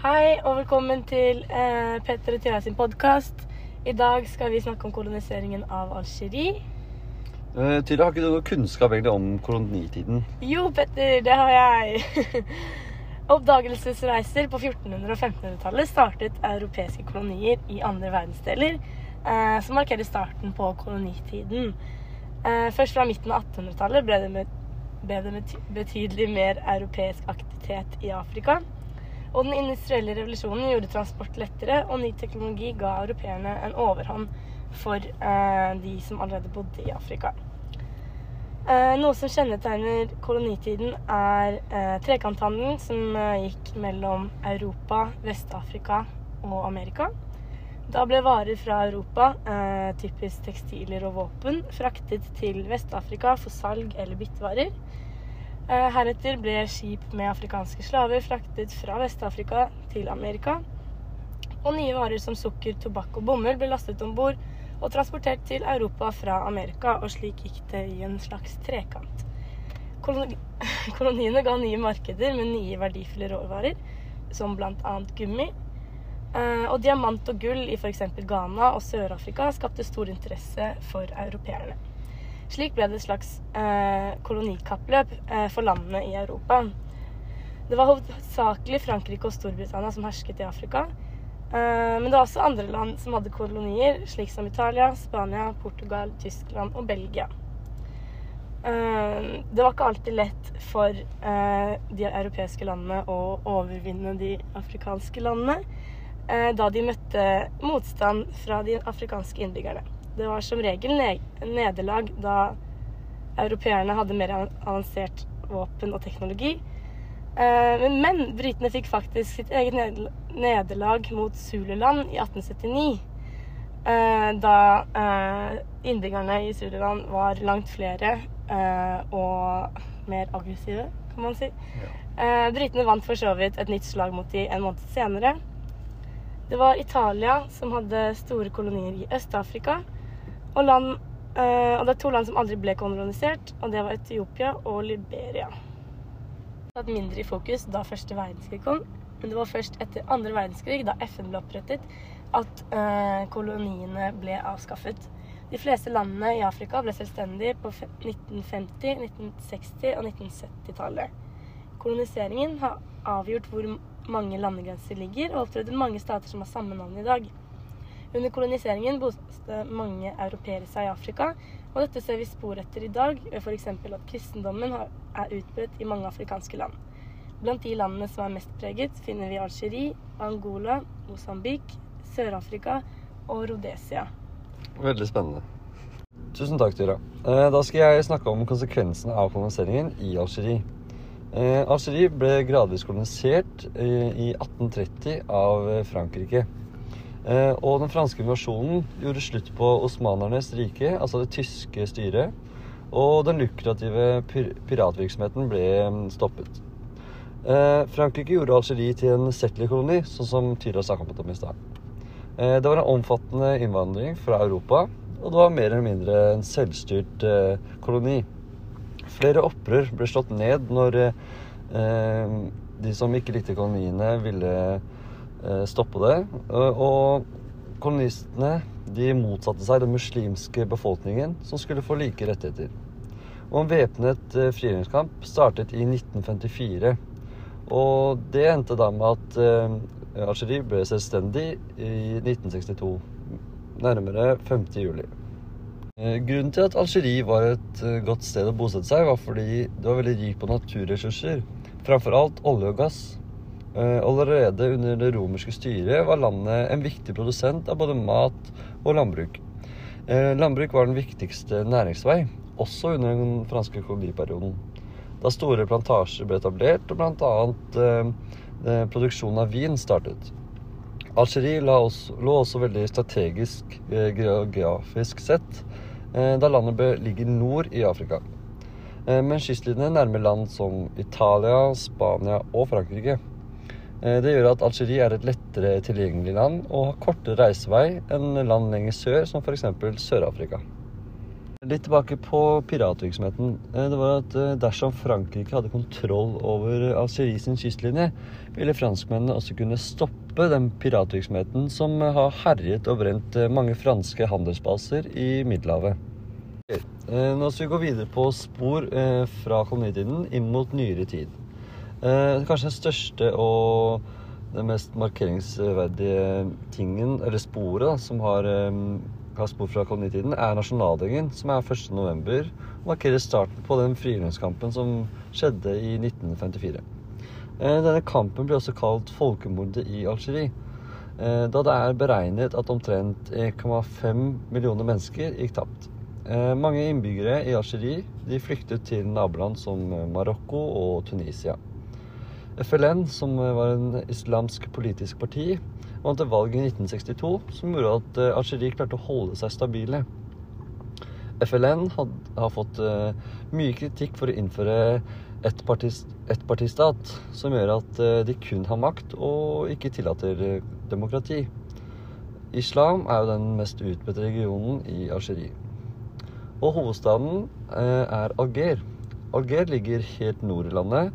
Hei og velkommen til eh, Petter og Tyra sin podkast. I dag skal vi snakke om koloniseringen av Algerie. Eh, Tyra, har ikke du noe kunnskap egentlig om kolonitiden? Jo, Petter, det har jeg. Oppdagelsesreiser på 1400- og 1500-tallet startet europeiske kolonier i andre verdensdeler, eh, som markerer starten på kolonitiden. Eh, først fra midten av 1800-tallet ble det, med, ble det betydelig mer europeisk aktivitet i Afrika. Og den industrielle revolusjonen gjorde transport lettere, og ny teknologi ga europeerne en overhånd for eh, de som allerede bodde i Afrika. Eh, noe som kjennetegner kolonitiden, er eh, trekanthandelen som eh, gikk mellom Europa, Vest-Afrika og Amerika. Da ble varer fra Europa, eh, typisk tekstiler og våpen, fraktet til Vest-Afrika for salg eller byttevarer. Eh, heretter ble skip med afrikanske slaver fraktet fra Vest-Afrika til Amerika. Og nye varer som sukker, tobakk og bomull ble lastet om bord og transportert til Europa fra Amerika, og slik gikk det i en slags trekant. Koloniene ga nye markeder med nye verdifulle råvarer, som bl.a. gummi. Eh, og diamant og gull i f.eks. Ghana og Sør-Afrika skapte stor interesse for europeerne. Slik ble det et slags eh, kolonikappløp eh, for landene i Europa. Det var hovedsakelig Frankrike og Storbritannia som hersket i Afrika. Eh, men det var også andre land som hadde kolonier, slik som Italia, Spania, Portugal, Tyskland og Belgia. Eh, det var ikke alltid lett for eh, de europeiske landene å overvinne de afrikanske landene, eh, da de møtte motstand fra de afrikanske innbyggerne. Det var som regel nederlag da europeerne hadde mer avansert våpen og teknologi. Eh, men, men britene fikk faktisk sitt eget nederlag mot Zululand i 1879. Eh, da eh, innbyggerne i Zululand var langt flere og mer aggressive, kan man si. Ja. Britene vant for så vidt et nytt slag mot dem en måned senere. Det var Italia som hadde store kolonier i Øst-Afrika. Og, land, øh, og det er to land som aldri ble kolonisert, og det var Etiopia og Liberia. Det var mindre i fokus da første verdenskrig kom, men det var først etter andre verdenskrig, da FN ble opprettet, at øh, koloniene ble avskaffet. De fleste landene i Afrika ble selvstendige på 1950-, 1960- og 1970-tallet. Koloniseringen har avgjort hvor mange landegrenser ligger, og opptrådte mange stater som har samme navn i dag. Under koloniseringen bosatte mange europeere seg i Afrika, og dette ser vi spor etter i dag ved f.eks. at kristendommen er utbredt i mange afrikanske land. Blant de landene som er mest preget, finner vi Algerie, Angola, Mosambik, Sør-Afrika og Rhodesia. Veldig spennende. Tusen takk, Tyra. Eh, da skal jeg snakke om konsekvensene av koloniseringen i Algerie. Eh, Algerie ble gradvis kolonisert eh, i 1830 av Frankrike. Eh, og den franske invasjonen gjorde slutt på osmanernes rike, altså det tyske styret, og den lukrative piratvirksomheten ble mm, stoppet. Eh, Frankrike gjorde Algerie til en settlerkoloni, sånn som Tyra snakket om i stad. Eh, det var en omfattende innvandring fra Europa, og det var mer eller mindre en selvstyrt koloni. Flere opprør ble slått ned når de som ikke likte koloniene, ville stoppe det. Eh, og kolonistene de motsatte seg den muslimske befolkningen, som skulle få like rettigheter. Og en væpnet eh, frigjøringskamp startet i 1954. Og det endte da med at Algerie ble selvstendig i 1962. Nærmere 5. juli. Grunnen til at Algerie var et godt sted å bosette seg, var fordi det var veldig rik på naturressurser. Framfor alt olje og gass. Eh, allerede under det romerske styret var landet en viktig produsent av både mat og landbruk. Eh, landbruk var den viktigste næringsvei, også under den franske koloniperioden. Da store plantasjer ble etablert, og bl.a. Eh, produksjonen av vin startet. Algerie lå også, veldig strategisk geografisk sett, da landet ligger nord i Afrika. Men kystlinjene nærmer land som Italia, Spania og Frankrike. Eh, det gjør at Algerie er et lettere tilgjengelig land og har kortere reisevei enn land lenger sør, som f.eks. Sør-Afrika. Litt tilbake på piratvirksomheten. Eh, Det var at eh, dersom Frankrike hadde kontroll over Algerie sin kystlinje, ville franskmennene også kunne stoppe den piratvirksomheten som har herjet og brent mange franske handelsbaser i Middelhavet. Nå skal vi gå videre på spor fra kolonitiden inn mot nyere tid. Eh, Kanskje den største og den mest markeringsverdige tingen, eller sporet, da, som har, eh, har spor fra kolonitiden, er nasjonaldagen, som er 1. november, og markerer starten på den frigjøringskampen som skjedde i 1954. Eh, Denne kampen blir også kalt folkemordet i Algerie, eh, da det er beregnet at omtrent 1,5 millioner mennesker gikk tapt. Eh, Mange innbyggere i Algerie flyktet til naboland som Marokko og Tunisia. FLN, som var en islamsk politisk parti, vant et valg i 1962 som gjorde at eh, Algerie klarte å holde seg stabile. FLN had, har fått uh, mye kritikk for å innføre ettpartis- et som gjør at uh, de kun har makt og ikke tillater demokrati. Islam er jo den mest utbredte regionen i Algerie. Og hovedstaden er Alger. Alger ligger helt nord i landet.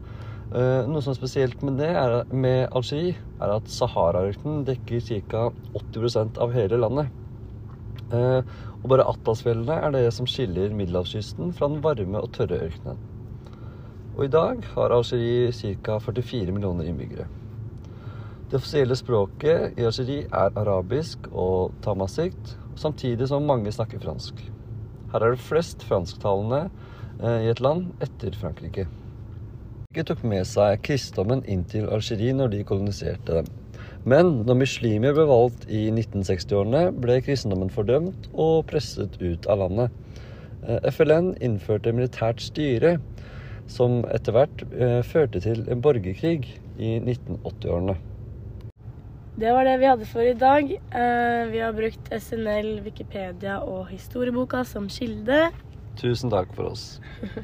Eh, noe som er spesielt med det er, med Algerie, er at Sahara-ørkenen dekker ca. 80% av hele landet. Eh, og bare Atlasfjellene er det som skiller middelhavskysten fra den varme og tørre ørkenen. Og i dag har Algerie ca. 44 millioner innbyggere. Det offisielle språket i Algerie er arabisk og tamasikt, samtidig som mange snakker fransk. Her er det flest fransktalende eh, i et land etter Frankrike. Frankrike tok med seg kristendommen inn til Algerie når de koloniserte dem. Men når muslimer ble valgt i 1960-årene, ble kristendommen fordømt og presset ut av landet. Eh, FLN innførte militært styre, som etter hvert eh, førte til en borgerkrig i 1980-årene. Det var det vi hadde for i dag. Eh, vi har brukt SNL, Wikipedia og historieboka som kilde. Tusen takk for oss.